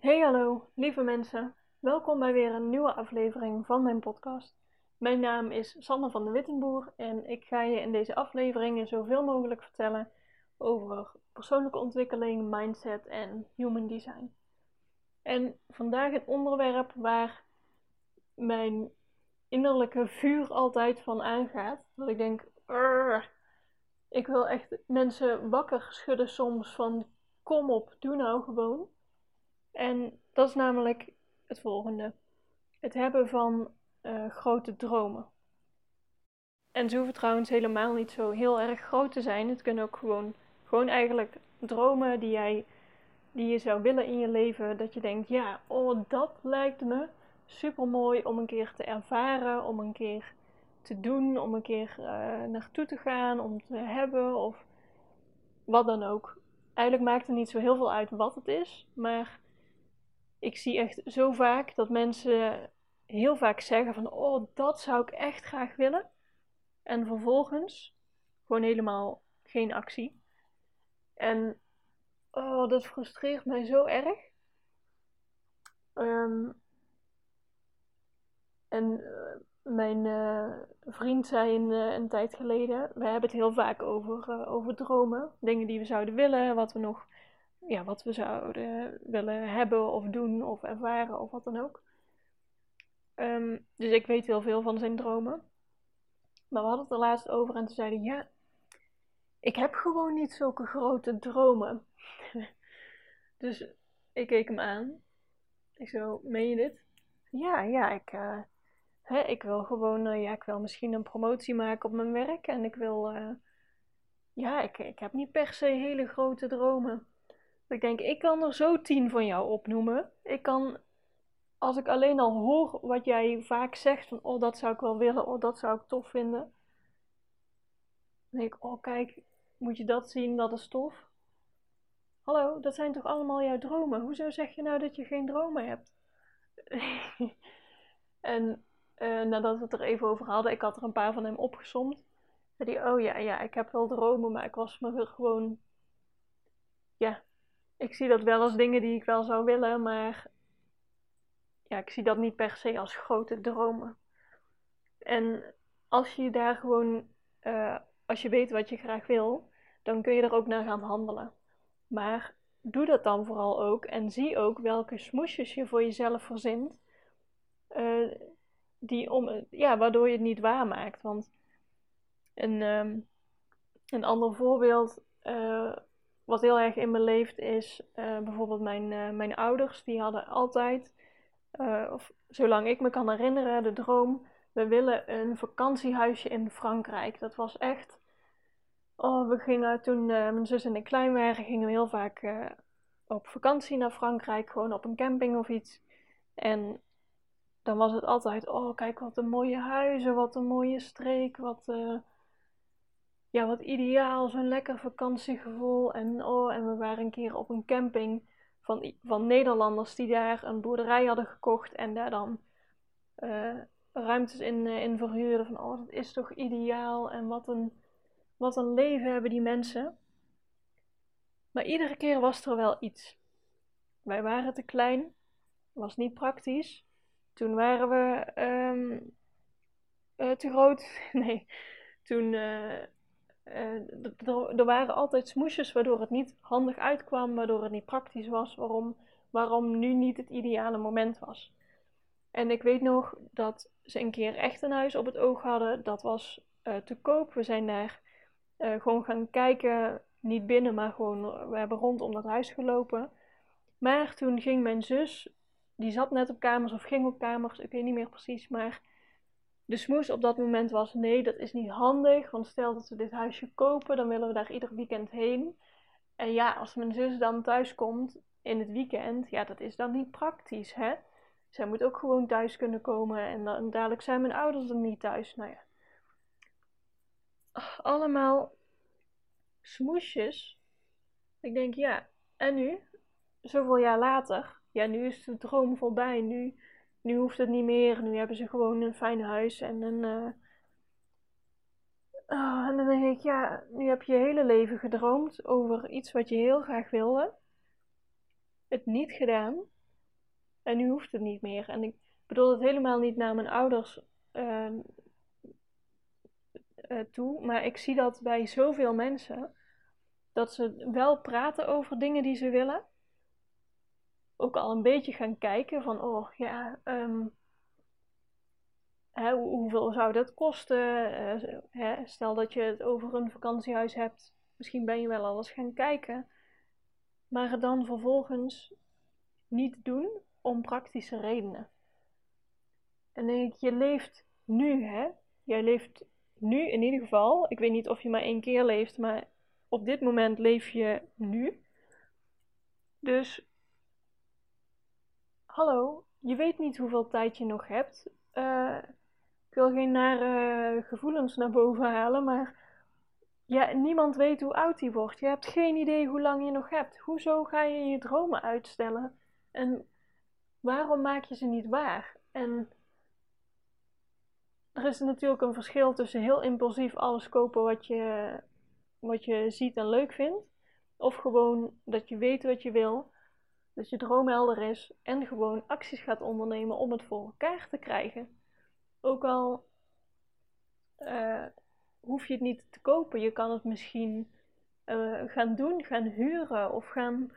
Hey hallo, lieve mensen. Welkom bij weer een nieuwe aflevering van mijn podcast. Mijn naam is Sanne van de Wittenboer en ik ga je in deze afleveringen zoveel mogelijk vertellen over persoonlijke ontwikkeling, mindset en human design. En vandaag een onderwerp waar mijn innerlijke vuur altijd van aangaat. Dat ik denk, ik wil echt mensen wakker schudden soms van kom op, doe nou gewoon. En dat is namelijk het volgende. Het hebben van uh, grote dromen. En ze hoeven trouwens helemaal niet zo heel erg groot te zijn. Het kunnen ook gewoon, gewoon eigenlijk dromen die jij die je zou willen in je leven. Dat je denkt, ja, oh, dat lijkt me super mooi om een keer te ervaren, om een keer te doen, om een keer uh, naartoe te gaan, om te hebben of wat dan ook. Eigenlijk maakt het niet zo heel veel uit wat het is, maar ik zie echt zo vaak dat mensen heel vaak zeggen van, oh, dat zou ik echt graag willen. En vervolgens gewoon helemaal geen actie. En oh, dat frustreert mij zo erg. Um, en uh, mijn uh, vriend zei een, uh, een, tijd geleden, we hebben het heel vaak over, over dromen. Dingen die we zouden willen, wat we nog, ja, wat we zouden willen hebben of doen of ervaren of wat dan ook. Um, dus ik weet heel veel van zijn dromen. Maar we hadden het er laatst over en toen zeiden ja, ik heb gewoon niet zulke grote dromen. dus ik keek hem aan. Ik zo, meen je dit? Ja, ja, ik, uh, hè, ik wil gewoon, uh, ja, ik wil misschien een promotie maken op mijn werk. En ik wil, uh, ja, ik, ik heb niet per se hele grote dromen. Ik denk, ik kan er zo tien van jou opnoemen. Ik kan, als ik alleen al hoor wat jij vaak zegt, van, oh, dat zou ik wel willen, oh, dat zou ik tof vinden. Dan denk ik, oh, kijk, moet je dat zien, dat is tof. Hallo, dat zijn toch allemaal jouw dromen? Hoezo zeg je nou dat je geen dromen hebt? en uh, nadat we het er even over hadden, ik had er een paar van hem opgesomd. Zei hij, oh ja, ja, ik heb wel dromen, maar ik was me gewoon... Ja, ik zie dat wel als dingen die ik wel zou willen, maar... Ja, ik zie dat niet per se als grote dromen. En als je daar gewoon... Uh, als je weet wat je graag wil, dan kun je er ook naar gaan handelen. Maar doe dat dan vooral ook en zie ook welke smoesjes je voor jezelf verzint, uh, die om, ja, waardoor je het niet waarmaakt. Want een, um, een ander voorbeeld uh, wat heel erg in me leeft is uh, bijvoorbeeld mijn, mijn ouders. Die hadden altijd, of zolang ik me kan herinneren, de droom: we willen een vakantiehuisje in Frankrijk. Dat was echt Oh, we gingen toen mijn zus en ik klein waren, gingen we heel vaak op vakantie naar Frankrijk, gewoon op een camping of iets. En dan was het altijd, oh kijk wat een mooie huizen, wat een mooie streek, wat, ja, wat ideaal, zo'n lekker vakantiegevoel. En, oh, en we waren een keer op een camping van, van Nederlanders die daar een boerderij hadden gekocht en daar dan ruimtes in, in verhuurden. Van, oh dat is toch ideaal en wat een wat een leven hebben die mensen. Maar iedere keer was er wel iets. Wij waren te klein, was niet praktisch. Toen waren we um, uh, te groot. Nee, toen. Uh, uh, er waren altijd smoesjes waardoor het niet handig uitkwam, waardoor het niet praktisch was, waarom, waarom nu niet het ideale moment was. En ik weet nog dat ze een keer echt een huis op het oog hadden. Dat was te koop. We zijn daar uh, gewoon gaan kijken, niet binnen, maar gewoon, we hebben rondom dat huis gelopen. Maar toen ging mijn zus, die zat net op kamers of ging op kamers, ik weet niet meer precies, maar de smoes op dat moment was: nee, dat is niet handig, want stel dat we dit huisje kopen, dan willen we daar ieder weekend heen. En ja, als mijn zus dan thuis komt in het weekend, ja, dat is dan niet praktisch, hè? Zij moet ook gewoon thuis kunnen komen en dan dadelijk zijn mijn ouders dan niet thuis. Nou ja, allemaal smoesjes. Ik denk, ja, en nu? Zoveel jaar later. Ja, nu is de droom voorbij. Nu, nu hoeft het niet meer. Nu hebben ze gewoon een fijn huis en een. Uh... Oh, en dan denk ik, ja, nu heb je je hele leven gedroomd over iets wat je heel graag wilde. Het niet gedaan. En nu hoeft het niet meer. En ik bedoel het helemaal niet naar mijn ouders uh, toe, maar ik zie dat bij zoveel mensen dat ze wel praten over dingen die ze willen. Ook al een beetje gaan kijken van, oh ja, um, hè, hoeveel zou dat kosten? Uh, hè, stel dat je het over een vakantiehuis hebt, misschien ben je wel alles gaan kijken. Maar het dan vervolgens niet doen om praktische redenen. En denk ik, je leeft nu, hè? Jij leeft nu in ieder geval. Ik weet niet of je maar één keer leeft, maar op dit moment leef je nu. Dus, hallo, je weet niet hoeveel tijd je nog hebt. Uh, ik wil geen nare gevoelens naar boven halen, maar ja, niemand weet hoe oud hij wordt. Je hebt geen idee hoe lang je nog hebt. Hoezo ga je je dromen uitstellen? En waarom maak je ze niet waar? En er is natuurlijk een verschil tussen heel impulsief alles kopen wat je, wat je ziet en leuk vindt. Of gewoon dat je weet wat je wil, dat je droom helder is en gewoon acties gaat ondernemen om het voor elkaar te krijgen. Ook al uh, hoef je het niet te kopen, je kan het misschien uh, gaan doen, gaan huren of gaan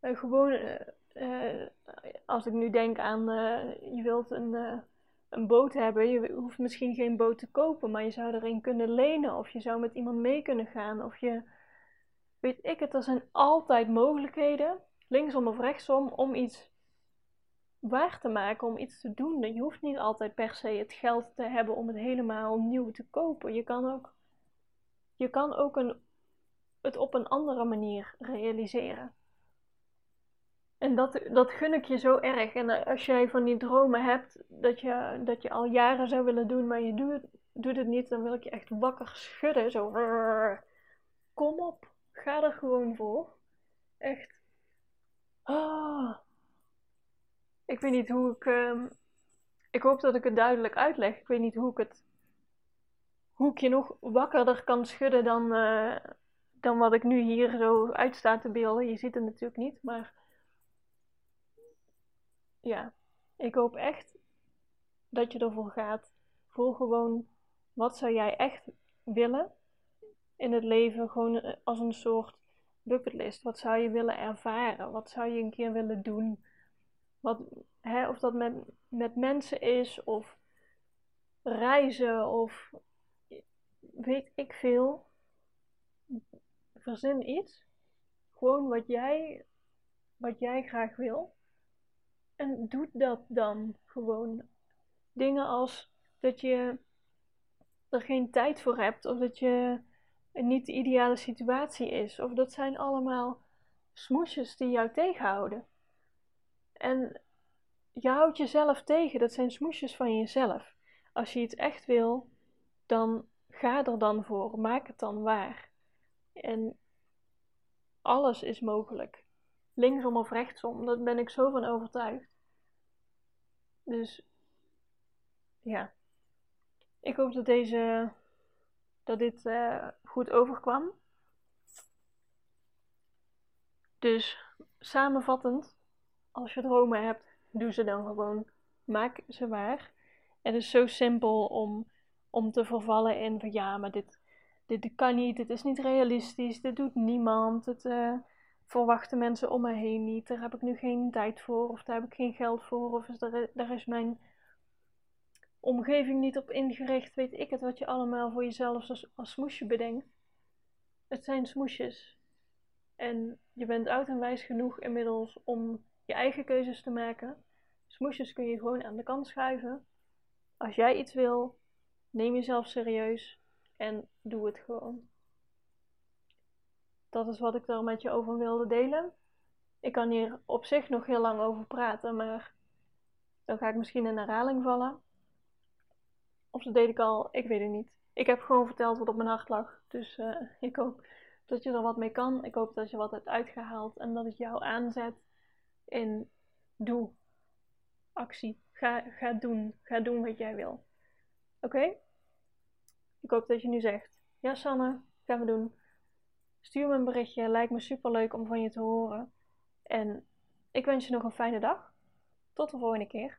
uh, gewoon, als ik nu denk aan je wilt een een boot hebben. Je hoeft misschien geen boot te kopen, maar je zou er kunnen lenen. Of je zou met iemand mee kunnen gaan. Of je, weet ik het, er zijn altijd mogelijkheden, linksom of rechtsom, om iets waar te maken, om iets te doen. Je hoeft niet altijd per se het geld te hebben om het helemaal nieuw te kopen. Je kan ook, je kan ook een, het op een andere manier realiseren. En dat, dat gun ik je zo erg. En eh, als jij van die dromen hebt dat je, dat je al jaren zou willen doen, maar je doet, doet het niet, dan wil ik je echt wakker schudden. Zo. Kom op, ga er gewoon voor. Echt. Ah. Ik weet niet hoe ik. Uh, ik hoop dat ik het duidelijk uitleg. Ik weet niet hoe ik het. Hoe ik je nog wakkerder kan schudden dan, uh, dan wat ik nu hier zo uitsta te beelden. Je ziet het natuurlijk niet, maar ja, ik hoop echt dat je ervoor gaat. Voor gewoon, wat zou jij echt willen in het leven? Gewoon eh, als een soort bucketlist. Wat zou je willen ervaren? Wat zou je een keer willen doen? Wat, hè, of dat met, met mensen is, of reizen, of weet ik veel. Verzin iets. Gewoon wat jij, wat jij graag wil. En doe dat dan gewoon. Dingen als dat je er geen tijd voor hebt, of dat je niet de ideale situatie is, of dat zijn allemaal smoesjes die jou tegenhouden. En je houdt jezelf tegen, dat zijn smoesjes van jezelf. Als je iets echt wil, dan ga er dan voor, maak het dan waar. En alles is mogelijk linksom of rechtsom. Daar ben ik zo van overtuigd. Dus ja, ik hoop dat deze dat dit uh, goed overkwam. Dus samenvattend, als je dromen hebt, doe ze dan gewoon. Maak ze waar. Het is zo simpel om, om te vervallen in van ja, maar dit, dit kan niet, dit is niet realistisch, dit doet niemand. Het, uh, verwachten mensen om me heen niet. Daar heb ik nu geen tijd voor, of daar heb ik geen geld voor, of is daar, daar is mijn omgeving niet op ingericht. Weet ik het wat je allemaal voor jezelf als, smoesje bedenkt. Het zijn smoesjes. En je bent oud en wijs genoeg inmiddels om je eigen keuzes te maken. Smoesjes kun je gewoon aan de kant schuiven. Als jij iets wil, neem jezelf serieus en doe het gewoon dat is wat ik er met je over wilde delen. Ik kan hier op zich nog heel lang over praten, maar dan ga ik misschien in herhaling vallen. Of dat deed ik al, ik weet het niet. Ik heb gewoon verteld wat op mijn hart lag. Dus uh, ik hoop dat je er wat mee kan. Ik hoop dat je wat hebt uitgehaald en dat het jou aanzet in doe. Actie. Ga, ga doen. Ga doen wat jij wil. Oké? Ik hoop dat je nu zegt: Ja, Sanne, gaan we doen. Stuur me een berichtje. Lijkt me super leuk om van je te horen. En ik wens je nog een fijne dag. tot de volgende keer.